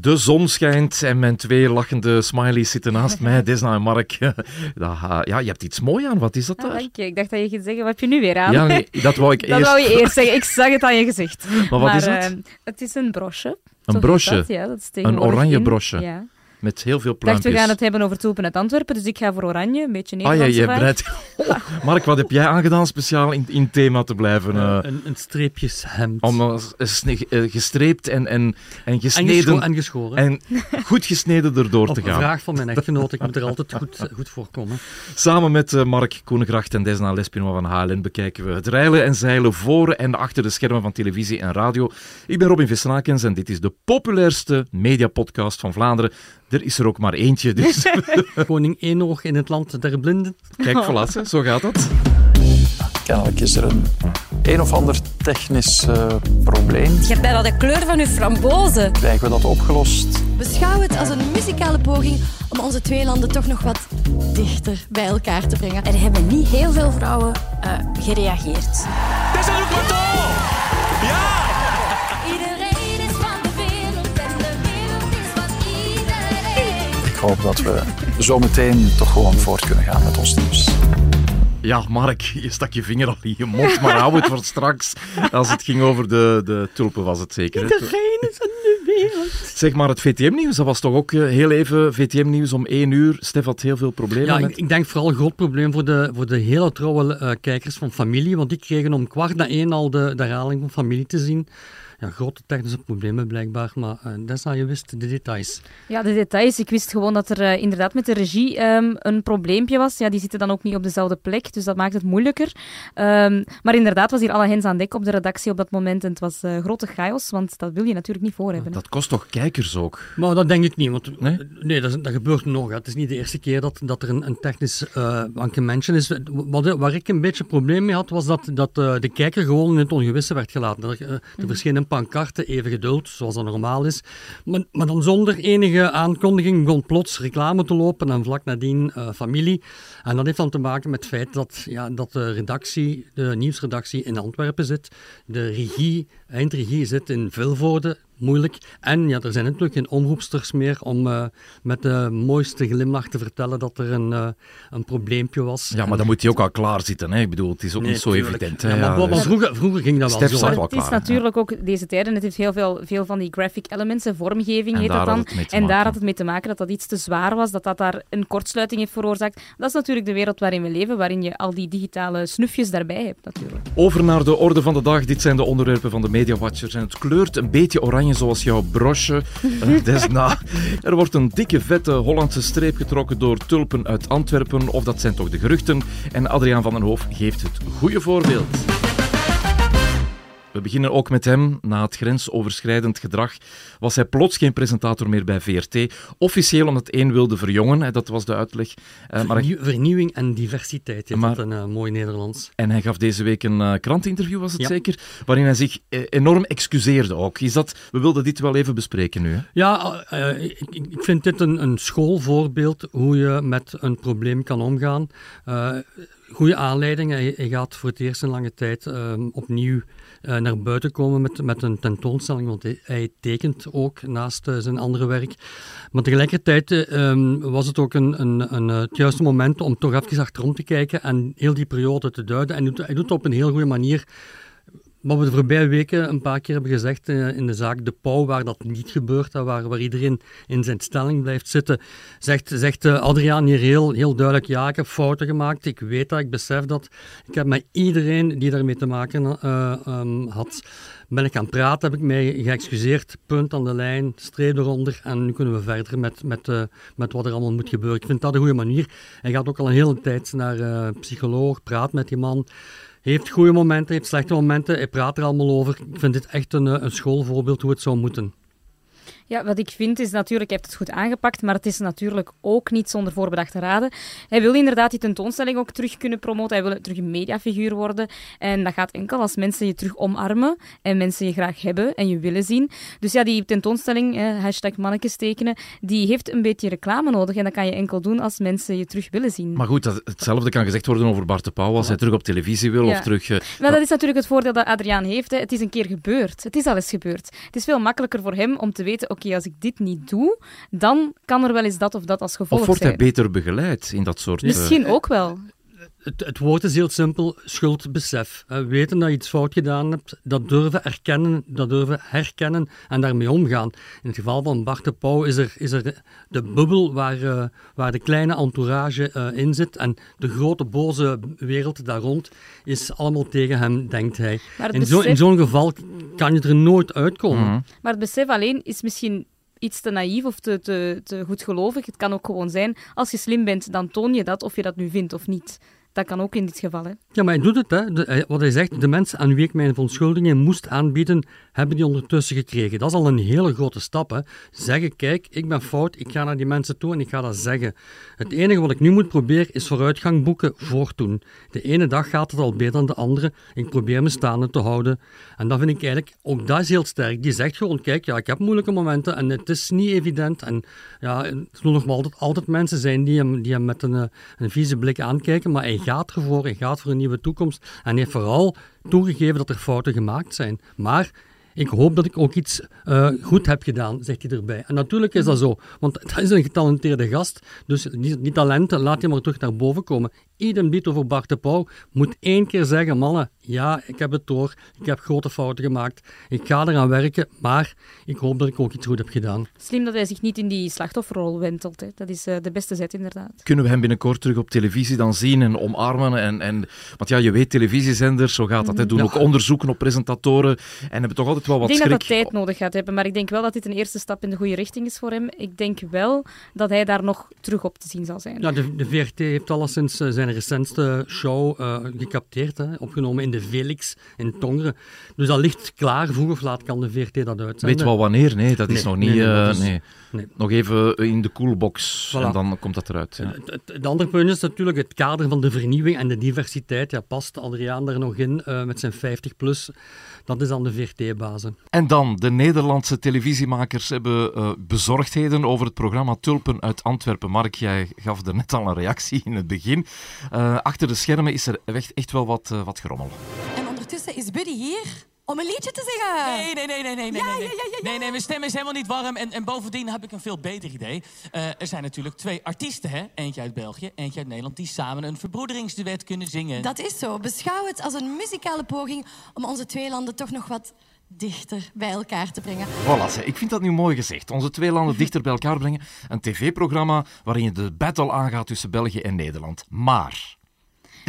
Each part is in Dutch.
De zon schijnt en mijn twee lachende smileys zitten naast mij. Desna en Mark. Ja, je hebt iets moois aan. Wat is dat Ah, daar? dank je. Ik dacht dat je ging zeggen, wat heb je nu weer aan? Ja, nee, dat wou ik dat eerst. wou je eerst zeggen. Ik zag het aan je gezicht. Maar wat is eh, het? het is een brosje. Zo Een dat, ja, dat is tegenwoordig oranje in. brosje? Ja. Met heel veel Ik dacht, we gaan het hebben over tulpen uit Antwerpen, dus ik ga voor oranje, een beetje Ah ja, Nederlandse je breidt... Oh, Mark, wat heb jij aangedaan speciaal in, in thema te blijven? eh, een, een streepjeshemd. om eh, eh, gestreept en, en, en en, gesneden gescho- en geschoren. en goed gesneden erdoor Op te een gaan. vraag van mijn echtgenoot, ik moet er altijd goed, goed voor komen. Samen met eh, Mark Koenegracht en Desna Lespinois van HLN bekijken we het rijlen en zeilen voor en achter de schermen van televisie en radio. Ik ben Robin Vissenakens en dit is de populairste mediapodcast van Vlaanderen. Er is er ook maar eentje, dus Koning Eenoog in het land der blinden. kijk, voilà, zo gaat dat. Kennelijk is er een een of ander technisch eh, probleem. Je hebt bijna de kleur van je frambozen. Krijgen we dat opgelost? Beschouw het als een muzikale poging om onze twee landen toch nog wat dichter bij elkaar te brengen. Er hebben niet heel veel vrouwen eh, gereageerd. Iedereen hoop dat we zometeen toch gewoon voort kunnen gaan met ons nieuws. Ja, Mark, je stak je vinger al in je mond, maar hou het voor straks. Als het ging over de, de tulpen was het zeker. Iedereen is in de wereld. Zeg maar, het VTM-nieuws, dat was toch ook eh, heel even VTM-nieuws om één uur. Stef had heel veel problemen Ja, met... ik, ik denk vooral een groot probleem voor de, voor de hele trouwe eh, kijkers van familie, want die kregen om kwart na één al de, de herhaling van familie te zien. Ja, grote technische problemen blijkbaar, maar uh, Dessa, je wist de details. Ja, de details. Ik wist gewoon dat er eh, inderdaad met de regie ehm, een probleempje was. Ja, die zitten dan ook niet op dezelfde plek, dus dat maakt het moeilijker. Ehm, maar inderdaad was hier alle hens aan dek op de redactie op dat moment en het was eh, grote chaos, want dat wil je natuurlijk niet voor hebben. Dat kost toch kijkers ook? Maar dat denk ik niet, want Nee? nee? dat, is- dat gebeurt nog. hè. Het is niet de eerste keer dat, dat er een, een technisch uh, mankementje is. Wat, waar ik een beetje een probleem mee had, was dat, dat uh, de kijker gewoon in het ongewisse werd gelaten. Er, uh, er verschenen pankarten, even geduld, zoals dat normaal is. Maar, maar dan zonder enige aankondiging begon plots reclame te lopen en vlak nadien uh, familie. En dat heeft dan te maken met het feit dat, ja, dat de redactie, de nieuwsredactie in Antwerpen zit. De regie, eindregie zit in Vilvoorde, moeilijk. En ja, er zijn natuurlijk geen omroepsters meer om uh, met de mooiste glimlach te vertellen dat er een, uh, een probleempje was. Ja, maar dan moet hij ook al klaar zitten. Hè? Ik bedoel, het is ook Nee, niet zo tuurlijk. evident. Ja, Hè? maar, Ja, maar dus- vroeger, vroeger ging dat Stef wel zo. wel Het is klaar, natuurlijk ook deze tijden, het heeft heel veel, veel van die graphic elements en vormgeving En heet daar dat had dan. het mee te En daar maken. had het mee te maken dat dat iets te zwaar was, dat dat daar een kortsluiting heeft veroorzaakt. Dat is natuurlijk de wereld waarin we leven, waarin je al die digitale snufjes daarbij hebt natuurlijk. Over naar de orde van de dag. Dit zijn de onderwerpen van de Media Watchers. En het kleurt een beetje oranje zoals jouw brosje. Eh, desna. Er wordt een dikke, vette Hollandse streep getrokken door tulpen uit Antwerpen. Of dat zijn toch de geruchten. En Adriaan van den Hoof geeft het goede voorbeeld. We beginnen ook met hem. Na het grensoverschrijdend gedrag was hij plots geen presentator meer bij VRT. Officieel omdat één wilde verjongen, dat was de uitleg. Eh, Vernieuw- vernieuwing en diversiteit heet Maar- dat in eh, mooi Nederlands. En hij gaf deze week een eh, krantinterview, was het Ja. zeker? Waarin hij zich enorm excuseerde ook. Is dat, we wilden dit wel even bespreken nu. Hè? Ja, ik, ik vind dit een, een schoolvoorbeeld hoe je met een probleem kan omgaan. Goede aanleiding. Hij, gaat voor het eerst in lange tijd eh, opnieuw eh, naar buiten komen met, met een tentoonstelling, want hij, tekent ook naast eh, zijn andere werk. Maar tegelijkertijd eh, ehm, was het ook een, een, een, het juiste moment om toch even achterom te kijken en heel die periode te duiden. En hij doet, hij doet het op een heel goede manier. Wat we de voorbije weken een paar keer hebben gezegd eh, in de zaak De Pauw, waar dat niet gebeurt, waar, waar iedereen in zijn stelling blijft zitten, zegt, zegt eh, Adriaan hier heel, heel duidelijk, ja, ik heb fouten gemaakt, ik weet dat, ik besef dat. Ik heb met iedereen die daarmee te maken eh, ehm, had, ben ik gaan praten, heb ik mij geëxcuseerd, punt aan de lijn, streep eronder en nu kunnen we verder met, met, met wat er allemaal moet gebeuren. Ik vind dat een goede manier. Hij gaat ook al een hele tijd naar eh psycholoog, praat met die man. Heeft goede momenten, heeft slechte momenten. Hij praat er allemaal over. Ik vind dit echt een, eh, een schoolvoorbeeld hoe het zou moeten. Ja, wat ik vind is natuurlijk, hij heeft het goed aangepakt, maar het is natuurlijk ook niet zonder voorbedachte raden. Hij wil inderdaad die tentoonstelling ook terug kunnen promoten. Hij wil terug een mediafiguur worden. En dat gaat enkel als mensen je terug omarmen en mensen je graag hebben en je willen zien. Dus ja, die tentoonstelling, eh, hashtag mannetjes tekenen, die heeft een beetje reclame nodig. En dat kan je enkel doen als mensen je terug willen zien. Maar goed, dat, hetzelfde kan gezegd worden over Bart de Pauw. Als hij terug op televisie wil Ja. of terug... eh, Maar dat is natuurlijk het voordeel dat Adriaan heeft. Hè. Het is een keer gebeurd. Het is al eens gebeurd. Het is veel makkelijker voor hem om te weten, als ik dit niet doe, dan kan er wel eens dat of dat als gevolg Of wordt zijn. hij beter begeleid in dat soort... eh, Misschien ook wel. Het, het woord is heel simpel, schuldbesef. Eh, weten dat je iets fout gedaan hebt, dat durven erkennen, dat durven herkennen en daarmee omgaan. In het geval van Bart de Pauw is er, is er de, bubbel waar, eh, waar de kleine entourage eh, in zit en de grote boze wereld daar rond is allemaal tegen hem, denkt hij. Maar het In zo- in besef- zo'n geval kan je er nooit uitkomen. Mhm. Maar het besef alleen is misschien iets te naïef of te, te, te goedgelovig. Het kan ook gewoon zijn, als je slim bent, dan toon je dat, of je dat nu vindt of niet. Dat kan ook in dit geval. Hè. Ja, maar hij doet het. Hè. Wat hij zegt, de mensen aan wie ik mijn verontschuldigingen moest aanbieden, hebben die ondertussen gekregen. Dat is al een hele grote stap. Hè. Zeggen, kijk, ik ben fout, ik ga naar die mensen toe en ik ga dat zeggen. Het enige wat ik nu moet proberen is vooruitgang boeken voortdoen. De ene dag gaat het al beter dan de andere. Ik probeer me staande te houden. En dat vind ik eigenlijk, ook dat is heel sterk. Die zegt gewoon, kijk, ja, ik heb moeilijke momenten en het is niet evident. En ja, er zullen nog altijd, altijd mensen zijn die hem, die hem met een, eh, een vieze blik aankijken, maar gaat ervoor, hij gaat voor een nieuwe toekomst. En heeft vooral toegegeven dat er fouten gemaakt zijn. Maar ik hoop dat ik ook iets eh, goed heb gedaan, zegt hij erbij. En natuurlijk is dat zo, want dat is een getalenteerde gast. Dus die, die talenten, laat hij maar terug naar boven komen. Idem dito voor Bart de Pauw. Moet één keer zeggen, mannen, ja, ik heb het door. Ik heb grote fouten gemaakt. Ik ga eraan werken, maar ik hoop dat ik ook iets goed heb gedaan. Slim dat hij zich niet in die slachtofferrol wentelt. Hè. Dat is eh, de beste zet, inderdaad. Kunnen we hem binnenkort terug op televisie dan zien en omarmen? En, en, want ja, je weet, televisiezenders, zo gaat dat. Hè, doen Ja. ook onderzoeken op presentatoren en hebben toch altijd wel wat ik denk schrik. dat dat tijd nodig gaat hebben, maar ik denk wel dat dit een eerste stap in de goede richting is voor hem. Ik denk wel dat hij daar nog terug op te zien zal zijn. Ja, de, de VRT heeft alleszins eh, zijn recentste show eh, gecapteerd, hè, opgenomen in de Felix in Tongeren. Dus dat ligt klaar. Vroeg of laat kan de VRT dat uitzenden. Weet wel wanneer? Nee, dat is Nee, nog nee, niet... nee, dat eh, is- nee. Nee. Nog even in de coolbox Voilà. en dan komt dat eruit. Ja. Het, het- het andere punt is natuurlijk het kader van de vernieuwing en de diversiteit. Ja, past Adriaan daar nog in eh, met zijn 50-plus? Dat is dan de VRT-bazen. En dan, de Nederlandse televisiemakers hebben eh, bezorgdheden over het programma Tulpen uit Antwerpen. Mark, jij gaf er net al een reactie in het begin. Eh, achter de schermen is er echt, echt wel wat, eh, wat gerommel. En ondertussen is Buddy hier om een liedje te zeggen. Nee, nee, nee, nee, nee, nee, Ja, nee, ja, ja, ja, ja. nee, nee, mijn stem is helemaal niet warm. En, en bovendien heb ik een veel beter idee. Eh, er zijn natuurlijk twee artiesten, hè? Eentje uit België, eentje uit Nederland, die samen een verbroederingsduet kunnen zingen. Dat is zo. Beschouw het als een muzikale poging om onze twee landen toch nog wat dichter bij elkaar te brengen. Voilà, ik vind dat nu mooi gezegd. Onze twee landen dichter bij elkaar brengen. Een tv-programma waarin je de battle aangaat tussen België en Nederland. Maar...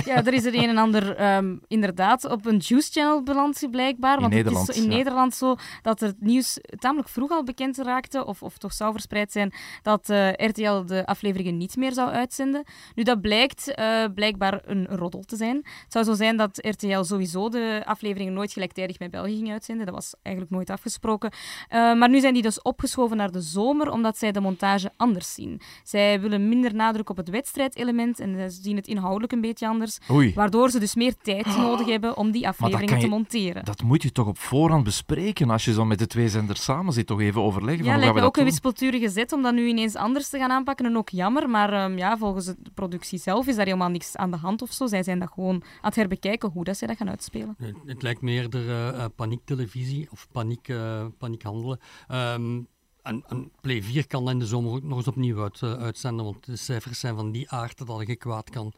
Ja, er is er een en ander ehm, inderdaad op een Juice Channel beland, blijkbaar. In Want Nederland, het is zo- in ja. Nederland zo dat het nieuws tamelijk vroeg al bekend raakte, of, of toch zou verspreid zijn, dat eh, RTL de afleveringen niet meer zou uitzenden. Nu, dat blijkt eh, blijkbaar een roddel te zijn. Het zou zo zijn dat RTL sowieso de afleveringen nooit gelijktijdig met België ging uitzenden. Dat was eigenlijk nooit afgesproken. Eh, maar nu zijn die dus opgeschoven naar de zomer, omdat zij de montage anders zien. Zij willen minder nadruk op het wedstrijdelement en ze zien het inhoudelijk een beetje anders. Oei, Waardoor ze dus meer tijd nodig hebben om die afleveringen te monteren. dat moet je toch op voorhand bespreken als je zo met de twee zenders samen zit. Toch even overleggen Ja, van lijkt me ook een doen. wispelturige zet om dat nu ineens anders te gaan aanpakken. En ook jammer, maar ehm, ja, volgens de productie zelf is daar helemaal niks aan de hand of zo. Zij zijn dat gewoon aan het herbekijken hoe dat zij dat gaan uitspelen. Het, het lijkt me eerder eh, eh, paniektelevisie of paniek, eh, paniekhandelen. Ehm, en, en Play 4 kan in de zomer ook nog eens opnieuw uit, eh, uitzenden, want de cijfers zijn van die aard dat je kwaad kan.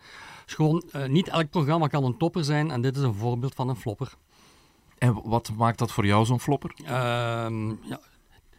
Dus gewoon, eh, niet elk programma kan een topper zijn en dit is een voorbeeld van een flopper. En wat maakt dat voor jou zo'n flopper? Ehm, ja,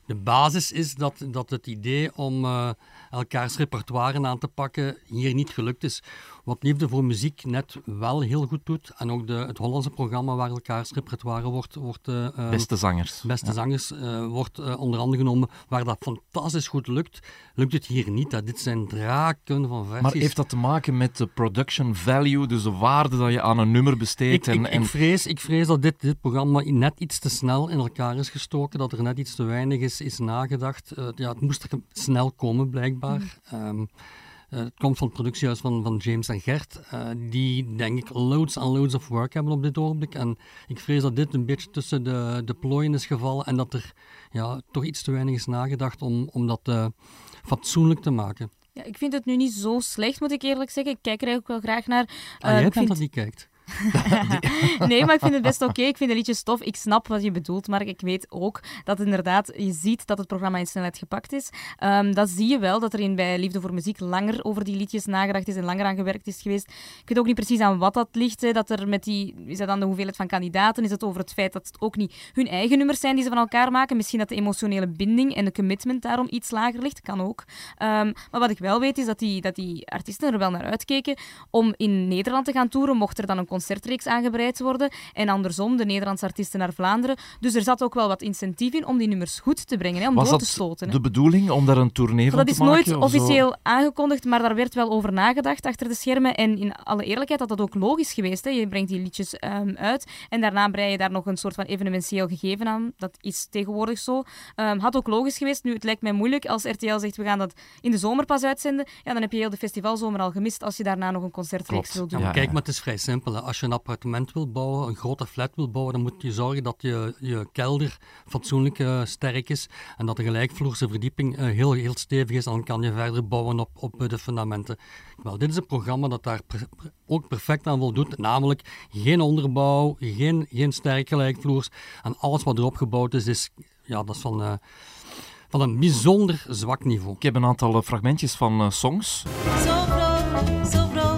de basis is dat, dat het idee om eh, elkaars repertoire aan te pakken hier niet gelukt is. Wat Liefde voor Muziek net wel heel goed doet, en ook de, het Hollandse programma waar elkaars repertoire wordt, wordt eh, Beste zangers. beste zangers eh, wordt eh, onder andere genomen, waar dat fantastisch goed lukt, lukt het hier niet. Hè. Dit zijn draken van versies. Maar heeft dat te maken met de production value, dus de waarde dat je aan een nummer besteedt? Ik, en, ik, en ik, vrees, ik vrees dat dit, dit programma net iets te snel in elkaar is gestoken, dat er net iets te weinig is, is nagedacht. Ja, het moest er snel komen, blijkbaar. Ehm, eh, het komt van het productiehuis van, van James en Gert, eh, die denk ik loads en loads of work hebben op dit ogenblik. En ik vrees dat dit een beetje tussen de, de plooien is gevallen en dat er ja, toch iets te weinig is nagedacht om, om dat eh, fatsoenlijk te maken. Ja, ik vind het nu niet zo slecht, moet ik eerlijk zeggen. Ik kijk er eigenlijk wel graag naar. Ah, Eh, jij ik vind- dat die kijkt. nee, maar ik vind het best oké. Ik vind de liedjes tof. Ik snap wat je bedoelt, maar ik weet ook dat inderdaad, je ziet dat het programma in snelheid gepakt is. Um, dat zie je wel, dat er in bij Liefde voor Muziek langer over die liedjes nagedacht is en langer aan gewerkt is geweest. Ik weet ook niet precies aan wat dat ligt. Hè, dat er met die, is dat dan de hoeveelheid van kandidaten? Is het over het feit dat het ook niet hun eigen nummers zijn die ze van elkaar maken? Misschien dat de emotionele binding en de commitment daarom iets lager ligt? Kan ook. Um, maar wat ik wel weet, is dat die, dat die artiesten er wel naar uitkeken om in Nederland te gaan toeren, mocht er dan een concertreeks aangebreid worden. En andersom, de Nederlandse artiesten naar Vlaanderen. Dus er zat ook wel wat incentief in om die nummers goed te brengen, hè, om Was door dat te stoten. hè. de bedoeling om daar een tournee van Dat te is maken? nooit of zo? officieel aangekondigd, maar daar werd wel over nagedacht achter de schermen. En in alle eerlijkheid had dat ook logisch geweest. Hè. Je brengt die liedjes ehm, uit en daarna brei je daar nog een soort van evenementieel gegeven aan. Dat is tegenwoordig zo. Ehm, had ook logisch geweest. Nu, het lijkt mij moeilijk als RTL zegt we gaan dat in de zomer pas uitzenden. Ja, dan heb je heel de festivalzomer al gemist als je daarna nog een concertreeks wil doen. Ja, kijk, maar het is vrij simpel. hè. Als je een appartement wil bouwen, een grote flat wil bouwen, dan moet je zorgen dat je, je kelder fatsoenlijk eh, sterk is en dat de gelijkvloerse verdieping eh, heel, heel stevig is. Dan kan je verder bouwen op, op eh, de fundamenten. Wel, dit is een programma dat daar per- ook perfect aan voldoet. Namelijk geen onderbouw, geen, geen sterk gelijkvloers. En alles wat erop gebouwd is, is, ja, dat is van, van een bijzonder zwak niveau. Ik heb een aantal fragmentjes van songs. Zo vrolijk, zo vrolijk,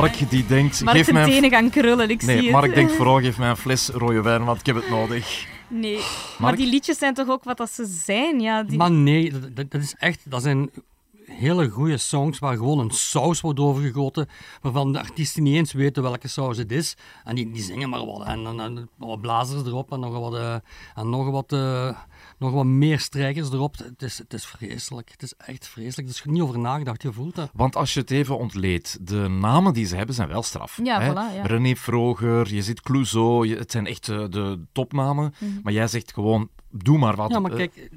Mark die denkt, Mark geef zijn mij een... tenen gaan krullen, ik zie Nee, het. Mark denkt vooral, geef mij een fles rode wijn, want ik heb het nodig. Nee, maar die liedjes zijn toch ook wat dat ze zijn? Ja, die... Maar nee, dat, dat- dat is echt, dat zijn hele goede songs waar gewoon een saus wordt overgegoten, waarvan de artiesten niet eens weten welke saus het is. En die, die zingen maar wat en, en, en wat blazers erop en nog wat, eh, en nog wat, eh, nog wat meer strijkers erop. Het is, het is vreselijk, het is echt vreselijk. Er is niet over nagedacht, je voelt dat. Want als je het even ontleedt, de namen die ze hebben zijn wel straf. Ja, hè? voilà, ja. René Vroger, je zit Clouseau, je- het zijn echt eh, de topnamen. Mhm. Maar jij zegt gewoon, doe maar wat. Ja, maar Eh, kijk,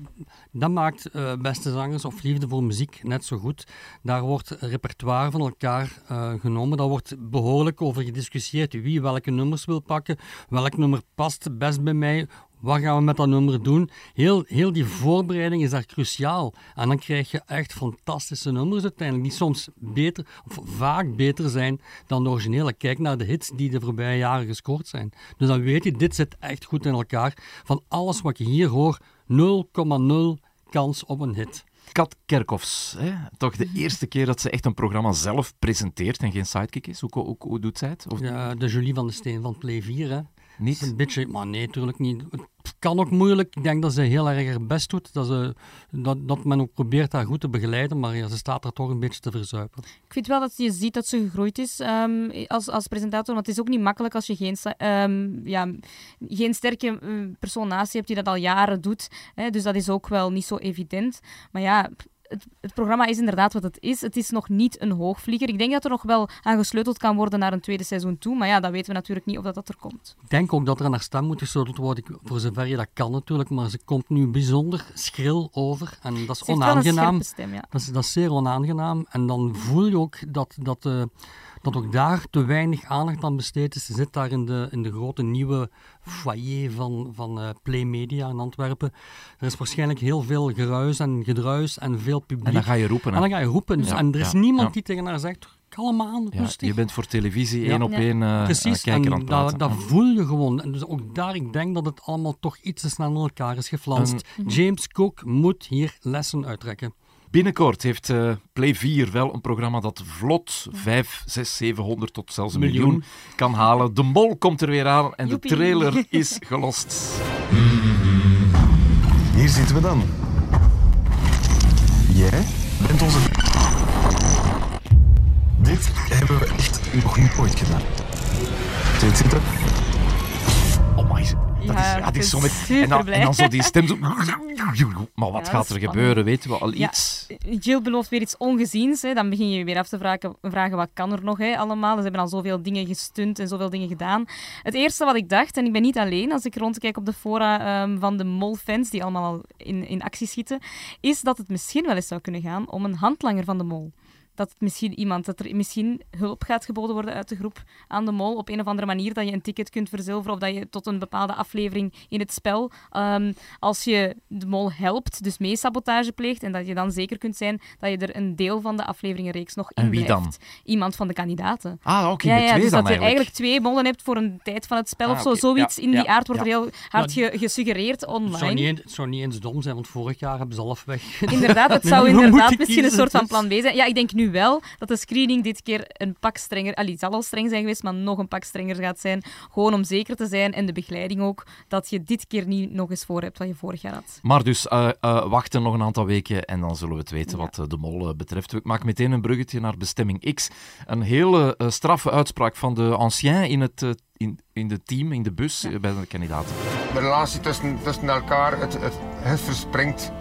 dat maakt eh, Beste Zangers of Liefde voor Muziek net zo goed. Daar wordt repertoire van elkaar eh, genomen. Daar wordt behoorlijk over gediscussieerd wie welke nummers wil pakken, welk nummer past het best bij mij, wat gaan we met dat nummer doen. Heel, heel die voorbereiding is daar cruciaal. En dan krijg je echt fantastische nummers uiteindelijk, die soms beter, of vaak beter zijn dan de originele. Kijk naar de hits die de voorbije jaren gescoord zijn. Dus dan weet je, dit zit echt goed in elkaar. Van alles wat je hier hoort, 0,0 kans op een hit. Kat Kerkhoffs, hè? toch de eerste keer dat ze echt een programma zelf presenteert en geen sidekick is. Hoe, hoe, hoe doet zij het? Of Ja, de Julie van de Steen van Play 4, hè. Niet? Een beetje, maar nee, natuurlijk niet. Het kan ook moeilijk. Ik denk dat ze heel erg haar best doet. Dat, ze, dat, dat men ook probeert haar goed te begeleiden, maar ja, ze staat er toch een beetje te verzuipen. Ik vind wel dat je ziet dat ze gegroeid is ehm, als, als presentator. Want het is ook niet makkelijk als je geen, ehm, ja, geen sterke eh, persoon naast je hebt die dat al jaren doet. Hè, dus dat is ook wel niet zo evident. Maar ja, het, het programma is inderdaad wat het is. Het is nog niet een hoogvlieger. Ik denk dat er nog wel aan gesleuteld kan worden naar een tweede seizoen toe. Maar ja, dat weten we natuurlijk niet of dat, dat er komt. Ik denk ook dat er aan haar stem moet gesleuteld worden, voor zover je dat kan natuurlijk, maar ze komt nu bijzonder schril over en dat is onaangenaam. scherpe stem, ja. Dat is, dat is zeer onaangenaam. En dan voel je ook dat, dat, eh, dat ook daar te weinig aandacht aan besteed is. Ze zit daar in de, in de grote nieuwe foyer van, van eh, Play Media in Antwerpen. Er is waarschijnlijk heel veel geruis en gedruis en veel publiek. En dan ga je roepen. En dan ga je roepen. Dus- Ja, en er is ja, niemand ja. die tegen haar zegt, kalm aan, Ja, rustig. je bent voor televisie Ja. één op één eh, Precies, kijker en aan het dat, dat voel je gewoon. En dus ook daar, ik denk dat het allemaal toch iets te snel in elkaar is geflanst. James Cook moet hier lessen uittrekken. Binnenkort heeft eh, Play 4 wel een programma dat vlot 5, 6, 700 tot zelfs een miljoen, Miljoen. kan halen. De Mol komt er weer aan en Joepie. de trailer is gelost. Hier zitten we dan. Jij bent onze. Dit hebben we echt nog niet ooit gedaan. Zit zitten. Oh my. Dat is, Ja, die is zo met, en, dan, superblij. en dan zo die stem zo... Maar wat Ja, gaat dat er gebeuren? Weten we al Ja, iets? Jill belooft weer iets ongeziens. Hè. Dan begin je je weer af te vragen, vragen wat kan er nog hè, allemaal. Ze hebben al zoveel dingen gestunt en zoveel dingen gedaan. Het eerste wat ik dacht, en ik ben niet alleen als ik rondkijk op de fora ehm, van de Mol-fans, die allemaal al in, in actie schieten, is dat het misschien wel eens zou kunnen gaan om een handlanger van de Mol. Dat het misschien iemand, dat er misschien hulp gaat geboden worden uit de groep aan de mol op een of andere manier, dat je een ticket kunt verzilveren of dat je tot een bepaalde aflevering in het spel, ehm, als je de mol helpt, dus mee sabotage pleegt, en dat je dan zeker kunt zijn dat je er een deel van de afleveringenreeks nog in En wie dan? blijft. Iemand van de kandidaten. Ah, oké, ja, met ja, twee dus dan dat je eigenlijk. twee mollen hebt voor een tijd van het spel Ah, of zo. Zoiets Ja, in die ja, aard wordt ja. er heel hard ge- gesuggereerd Het zou, niet, online. eens- het zou niet eens dom zijn, want vorig jaar hebben ze zelf weg. Inderdaad, het zou inderdaad misschien een soort van plan B zijn. Ja, ik denk nu wel dat de screening dit keer een pak strenger... Allee, het zal al streng zijn geweest, maar nog een pak strenger gaat zijn. Gewoon om zeker te zijn, en de begeleiding ook, dat je dit keer niet nog eens voor hebt wat je vorig jaar had. Maar dus eh, eh, wachten nog een aantal weken en dan zullen we het weten wat eh, de mol betreft. Ik maak meteen een bruggetje naar bestemming X. Een hele straffe uitspraak van de ancien in het, in, in de team, in de bus bij de kandidaten. De relatie tussen, tussen elkaar, het, het, het verspringt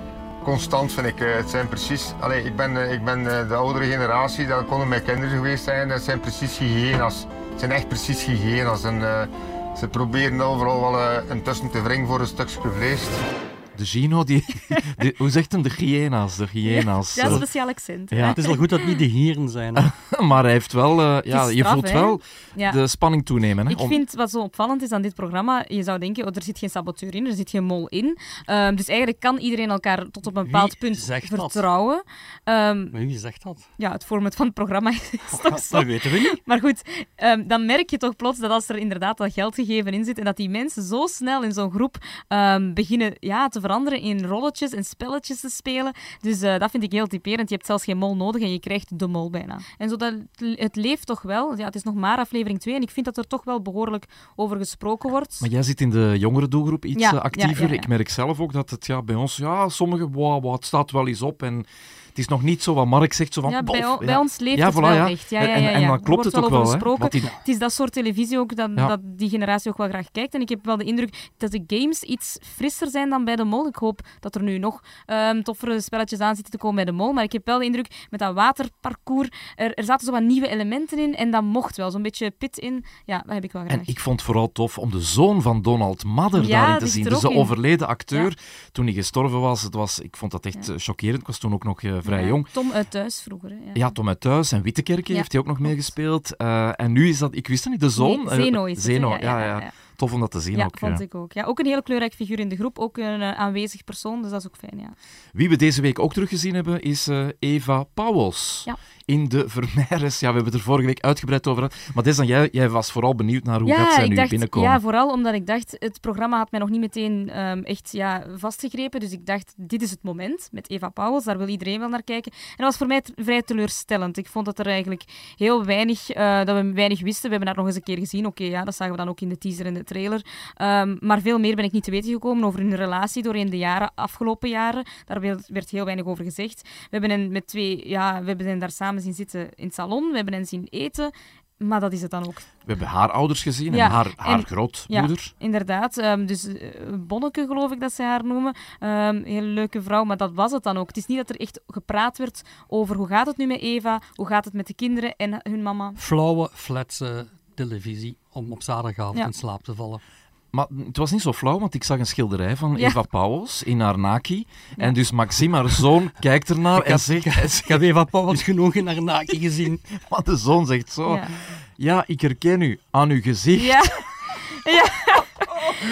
constant, vind ik. Eh, Het zijn precies... Allee, ik ben, eh, ik ben eh, de oudere generatie, dat konden mijn kinderen geweest zijn. Dat zijn precies hyena's. Het zijn echt precies hyena's. En, ze proberen overal wel een tussen te wringen voor een stukje vlees. De Gino, die, hoe zegt hem? De hyena's. De hyena's. Ja, eh. speciaal accent. Ja. Het is wel goed dat het niet de hieren zijn. hè. maar hij heeft wel... eh, ja, je voelt hè? wel Ja. de spanning toenemen. Hè, Ik om- vind wat zo opvallend is aan dit programma, je zou denken, oh, er zit geen saboteur in, er zit geen mol in. Ehm, dus eigenlijk kan iedereen elkaar tot op een bepaald Wie punt vertrouwen. Ehm, Maar wie zegt dat? ja, het format van het programma is toch zo. Dat weten we niet. Maar goed, ehm, dan merk je toch plots dat als er inderdaad dat geld gegeven in zit en dat die mensen zo snel in zo'n groep ehm, beginnen ja, te veranderen in rolletjes en spelletjes te spelen. Dus eh, dat vind ik heel typerend. Je hebt zelfs geen mol nodig en je krijgt de mol bijna. En zodat het, het leeft toch wel. Ja, het is nog maar aflevering 2 en ik vind dat er toch wel behoorlijk over gesproken wordt. Maar jij zit in de jongere doelgroep iets Ja, eh, actiever. ja, ja, ja. Ik merk zelf ook dat het ja, bij ons, ja, sommige, wow, wow, het staat wel eens op. En het is nog niet zo wat Mark zegt, zo van... Ja, bij, o- bij ons leeft Ja, het voilà, wel ja. echt. Ja, En- ja, en- ja, en ja. dan klopt het ook wel, hè, die- Het is dat soort televisie ook dat, Ja. dat die generatie ook wel graag kijkt. En ik heb wel de indruk dat de games iets frisser zijn dan bij de mol. Ik hoop dat er nu nog ehm, toffere spelletjes aan zitten te komen bij de mol. Maar ik heb wel de indruk met dat waterparcours, er, er zaten zo wat nieuwe elementen in en dat mocht wel. Zo'n beetje pit in. Ja, dat heb ik wel graag. En ik vond het vooral tof om de zoon van Donald Madder Ja, daarin te zien. Dus de overleden acteur, toen hij gestorven was, het was, ik vond dat echt eh, chockerend. Ik was toen ook nog eh, vrij Ja, jong. Tom uit thuis vroeger. Hè. Ja. Ja, Tom uit Thuis en Wittekerke heeft hij ook nog meegespeeld. Eh, en nu is dat, ik wist het niet, de zoon. Nee, Zeno is Ja, ja. Tof om dat te zien Ja, ook. vond ik ook. Ja, ook een heel kleurrijk figuur in de groep, ook een eh, aanwezig persoon, dus dat is ook fijn. Ja. Wie we deze week ook teruggezien hebben, is eh, Eva Pauwels. Ja. In de Vermeires. Ja, we hebben het er vorige week uitgebreid over gehad. Maar Des, dan jij, jij was vooral benieuwd naar hoe gaat zij nu dacht, binnenkomen. Ja, vooral omdat ik dacht, het programma had mij nog niet meteen ehm, echt ja, vastgegrepen. Dus ik dacht, dit is het moment met Eva Pauwels. Daar wil iedereen wel naar kijken. En dat was voor mij vrij teleurstellend. Ik vond dat er eigenlijk heel weinig, eh, dat we weinig wisten. We hebben haar nog eens een keer gezien. Oké, ja, dat zagen we dan ook in de teaser en de trailer. Ehm, maar veel meer ben ik niet te weten gekomen over hun relatie doorheen de jaren, afgelopen jaren. Daar werd, werd heel weinig over gezegd. We hebben hen met twee, ja, we hebben hen daar samen zien zitten in het salon. We hebben hen zien eten. Maar dat is het dan ook. We hebben haar ouders gezien Ja, en haar, haar en- grootmoeder. Ja, inderdaad. Ehm, dus eh, Bonneke, geloof ik dat ze haar noemen. Ehm hele leuke vrouw, maar dat was het dan ook. Het is niet dat er echt gepraat werd over hoe gaat het nu met Eva, hoe gaat het met de kinderen en hun mama. Flauwe, flatse televisie om op zaterdagavond Ja. in slaap te vallen. Maar het was niet zo flauw, want ik zag een schilderij van Ja. Eva Pauwels in haar naki. En dus Maxime, haar zoon, kijkt ernaar en zegt... Ik heb Eva Pauwels genoeg in haar naki gezien. Maar de zoon zegt zo... Ja. Ja. ik herken u aan uw gezicht. Ja. ja.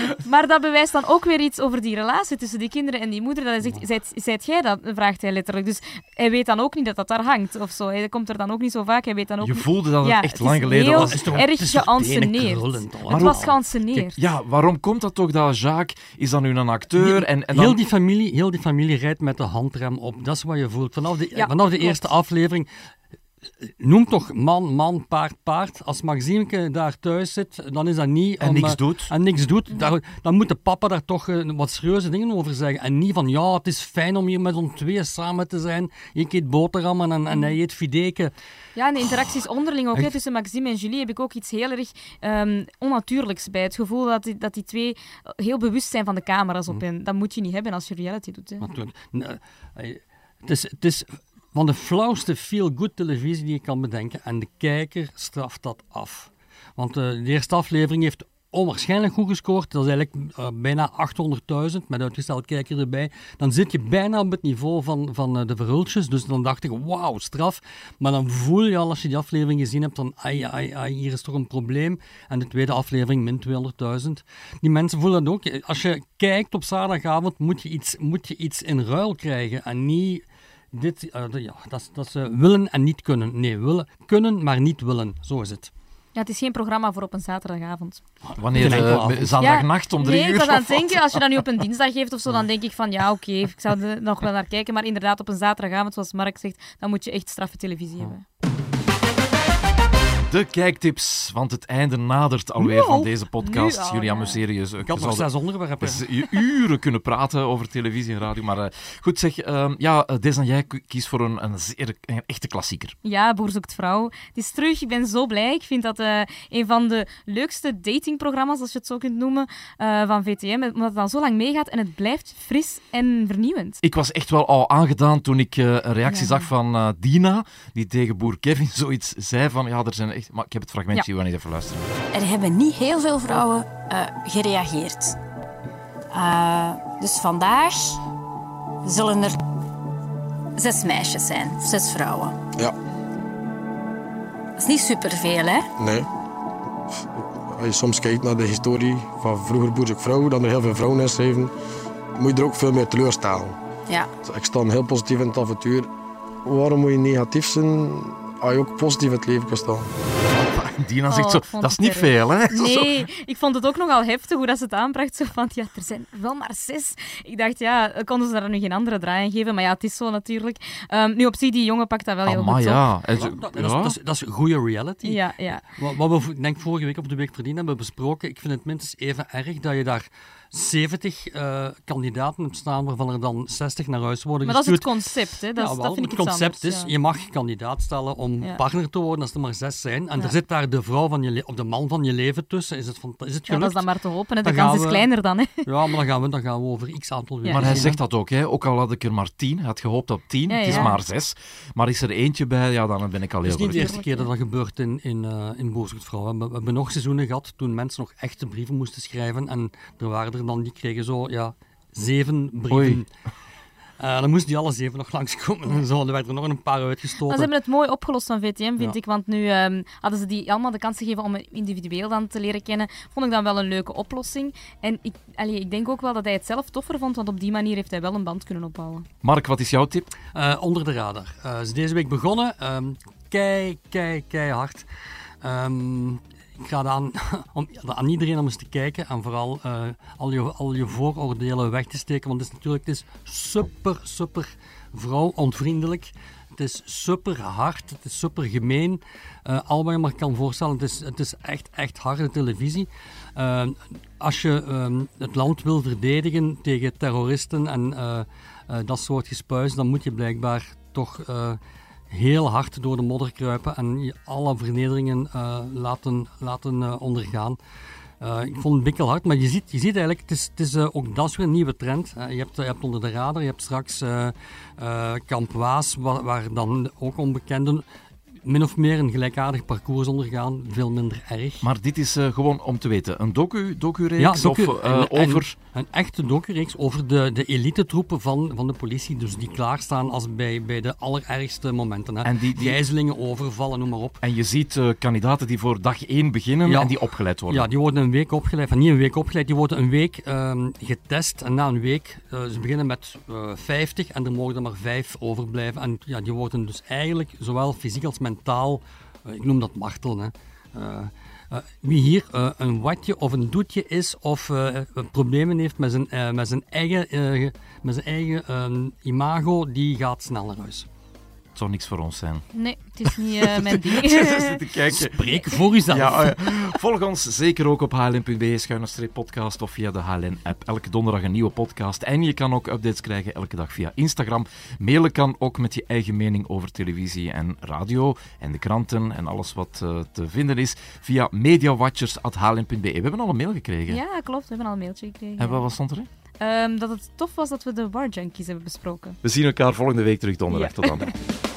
Maar dat bewijst dan ook weer iets over die relatie tussen die kinderen en die moeder. Dat hij zegt, zijt, zijt jij dat? vraagt hij letterlijk. Dus hij weet dan ook niet dat dat daar hangt of zo. Hij komt er dan ook niet zo vaak. Hij weet dan ook Je voelde dat het echt lang geleden heel was. Het is toch- erg geanceneerd. Het was geanceneerd. Ja, waarom komt dat toch dat Jacques is dan nu een acteur? En, en dan... heel, die familie, heel die familie rijdt met de handrem op. Dat is wat je voelt. Vanaf de, Ja, vanaf de klopt. eerste aflevering noem toch man, man, paard, paard. Als Maximeke daar thuis zit, dan is dat niet... En om, niks eh, doet. En niks doet. Daar, dan moet de papa daar toch eh, wat serieuze dingen over zeggen. En niet van, ja, het is fijn om hier met ons tweeën samen te zijn. Ik eet boterhammen en, en hij eet fideke. Ja, en de interacties onderling ook. Hè, tussen Maxime en Julie heb ik ook iets heel erg ehm, onnatuurlijks bij. Het gevoel dat die, dat die twee heel bewust zijn van de camera's op hen. Dat moet je niet hebben als je reality doet. Hè. Natuurlijk. Nee, eh, Het is, het is van de flauwste feel-good televisie die je kan bedenken. En de kijker straft dat af. Want eh, de eerste aflevering heeft onwaarschijnlijk goed gescoord. Dat is eigenlijk eh, bijna 800.000, met uitgesteld kijker erbij. Dan zit je bijna op het niveau van, van eh, de verhultjes. Dus dan dacht ik, wauw, straf. Maar dan voel je al, als je die aflevering gezien hebt, dan ai, ai, ai, hier is toch een probleem. En de tweede aflevering, min 200.000. Die mensen voelen dat ook. Als je kijkt op zaterdagavond, moet je iets, moet je iets in ruil krijgen. En niet dit, eh, ja, dat, is- dat ze willen en niet kunnen. Nee, willen, kunnen, maar niet willen. Zo is het. Ja, het is geen programma voor op een zaterdagavond. Wanneer? Enkele eh, avond. zondagnacht om drie nee, uur? ik was aan het of wat? denken, als je dat nu op een dinsdag geeft of zo, dan denk ik van ja, oké, ik zou er nog wel naar kijken. Maar inderdaad, op een zaterdagavond, zoals Mark zegt, dan moet je echt straffe televisie hebben. De kijktips, want het einde nadert alweer van deze podcast. al, Jullie amuseren je. Ik had nog zes onderwerpen. Dus je uren kunnen praten over televisie en radio. Maar eh, goed zeg, ehm, ja, uh, Des en jij kiest voor een, een, zeer, een echte klassieker. Ja, Boer zoekt vrouw. Het is terug. Ik ben zo blij. Ik vind dat eh, een van de leukste datingprogramma's, als je het zo kunt noemen, eh, van VTM. Omdat het al zo lang meegaat en het blijft fris en vernieuwend. Ik was echt wel al aangedaan toen ik eh, een reactie Ja. zag van eh, Dina, die tegen boer Kevin zoiets zei van, ja, er zijn echt... Maar ik heb het fragmentje, Ja. we gaan niet even luisteren. Er hebben niet heel veel vrouwen eh, gereageerd. Eh, dus vandaag zullen er zes meisjes zijn, zes vrouwen. Ja, Dat is niet superveel, hè? nee. Als je soms kijkt naar de historie van vroeger Boer zoekt vrouw, dan er heel veel vrouwen inschreven, moet je er ook veel meer teleurstellen. Ja. Ik sta heel positief in het avontuur. Waarom moet je negatief zijn als je ook positief in het leven kan staan? Dina Oh, zegt zo, ik vond dat is niet erg. veel, hè? Zo- Nee, ik vond het ook nogal heftig hoe dat ze het aanbracht. Zo van, ja, er zijn wel maar zes. Ik dacht, ja, konden ze daar nu geen andere draai aan geven? Maar ja, het is zo natuurlijk. Ehm, nu op zich, die jongen pakt dat wel heel Amai, goed op. ja. Zo- Dat, dat, is, ja. dat, is, dat is goede reality. Ja, ja. Wat, wat we denk vorige week op de week verdiend hebben besproken, ik vind het minstens even erg dat je daar 70 eh, kandidaten hebt staan, waarvan er dan 60 naar huis worden Maar dat is het gestuurd. concept, hè. Dat, is, Ja, wel, dat vind ik het concept anders, is, ja. je mag kandidaat stellen om Ja. partner te worden als er maar zes zijn. En Ja. er zit daar de vrouw van je of de man van je leven tussen. Is het, van, is het Ja, gelukt? dat is dan maar te hopen. Hè. De Dan kans is kleiner dan, hè. Ja, maar dan gaan we, dan gaan we over x aantal weken Ja. Maar hij zegt dat ook, hè. ook al had ik er maar tien. Hij had gehoopt op tien, Ja, het is ja. maar zes. Maar is er eentje bij, ja, dan ben ik al Het heel is niet de eerste keer dat dat gebeurt in, in, eh in Boosgoedvrouw. We, hebben- we hebben nog seizoenen gehad toen mensen nog echte brieven moesten schrijven. En er waren er dan, die kregen zo, ja, zeven brieven. Oei. Eh, dan moesten die alle zeven nog langskomen en zo. Er werden er nog een paar Maar uitgestoten. ze hebben het mooi opgelost van VTM, vind Ja. ik. Want nu ehm, hadden ze die allemaal de kans gegeven om hem individueel dan te leren kennen. Vond ik dan wel een leuke oplossing. En ik, allee, ik denk ook wel dat hij het zelf toffer vond, want op die manier heeft hij wel een band kunnen opbouwen. Mark, wat is jouw tip? Eh, onder de radar. Eh is deze week begonnen. Ehm kei, kei, keihard. Ehm ik ga aan, om, aan iedereen om eens te kijken en vooral eh, al, je, al je vooroordelen weg te steken. Want het is natuurlijk het is super, super vrouwonvriendelijk. Het is super hard, het is super gemeen. Eh, al wat je maar kan voorstellen, het is, het is echt, echt harde televisie. Eh, als je ehm, het land wil verdedigen tegen terroristen en eh, eh, dat soort gespuis, dan moet je blijkbaar toch eh, heel hard door de modder kruipen en alle vernederingen eh, laten, laten eh, ondergaan. Eh, ik vond het bikkelhard, maar je ziet, je ziet eigenlijk, het is, het is ook dat weer een nieuwe trend. Je, hebt, je hebt onder de radar, je hebt straks Kamp Waas, waar, waar dan ook onbekenden min of meer een gelijkaardig parcours ondergaan, veel minder erg. Maar dit is eh, gewoon om te weten, een docu, docu-reeks docu- of eh, en- en- over... Een echte docureeks over de, de elite-troepen van, van de politie, dus die klaarstaan als bij, bij de allerergste momenten. Hè. En die- die- Gijzelingen, overvallen, noem maar op. En je ziet eh, kandidaten die voor dag één beginnen Ja. en die opgeleid worden. Ja, die worden een week opgeleid, van niet een week opgeleid, die worden een week ehm, getest. En na een week, ze beginnen met eh 50 en er mogen er maar vijf overblijven. En ja, die worden dus eigenlijk zowel fysiek als mentaal, eh, ik noem dat martelen. Hè. Eh, eh, wie hier een watje of een doetje is of problemen heeft met zijn, met zijn eigen, met zijn eigen ehm, imago, die gaat snel naar huis. Het zou niks voor ons zijn. Nee, het is niet eh, mijn ding. Zit te kijken. Spreek voor uzelf. Ja, eh, volg ons zeker ook op hln.be schuine podcast of via de HLN-app. Elke donderdag een nieuwe podcast. En je kan ook updates krijgen elke dag via Instagram. Mailen kan ook met je eigen mening over televisie en radio en de kranten en alles wat eh, te vinden is via mediawatchers.hln.be. We hebben al een mail gekregen. Ja, klopt. We hebben al een mailtje gekregen. En wat wat stond erin? Ehm, dat het tof was dat we de War Junkies hebben besproken. We zien elkaar volgende week terug donderdag. Ja. Tot dan.